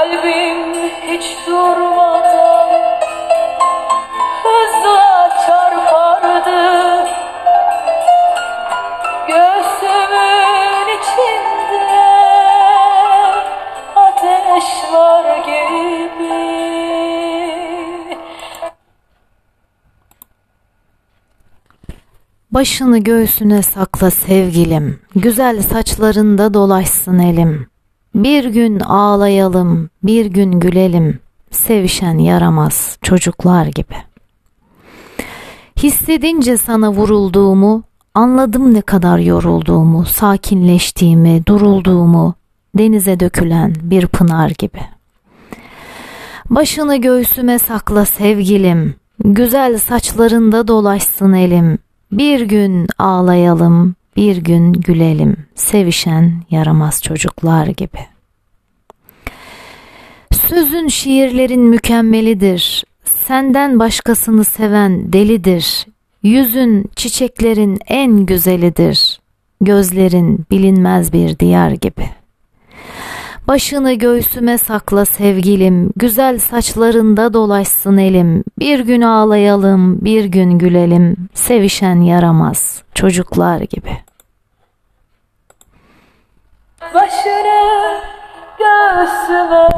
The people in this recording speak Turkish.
Kalbim hiç durmadan hızla çarpardı. Göğsümün içinde ateş var gibi. Başını göğsüne sakla sevgilim, güzel saçlarında dolaşsın elim. Bir gün ağlayalım, bir gün gülelim, sevişen yaramaz çocuklar gibi. Hissedince sana vurulduğumu, anladım ne kadar yorulduğumu, sakinleştiğimi, durulduğumu, denize dökülen bir pınar gibi. Başını göğsüme sakla sevgilim, güzel saçlarında dolaşsın elim. Bir gün ağlayalım, bir gün gülelim, sevişen yaramaz çocuklar gibi. Sözün şiirlerin mükemmelidir. Senden başkasını seven delidir. Yüzün çiçeklerin en güzelidir. Gözlerin bilinmez bir diyar gibi.'' Başını göğsüme sakla sevgilim, güzel saçlarında dolaşsın elim. Bir gün ağlayalım, bir gün gülelim, sevişen yaramaz çocuklar gibi. Başını göğsüme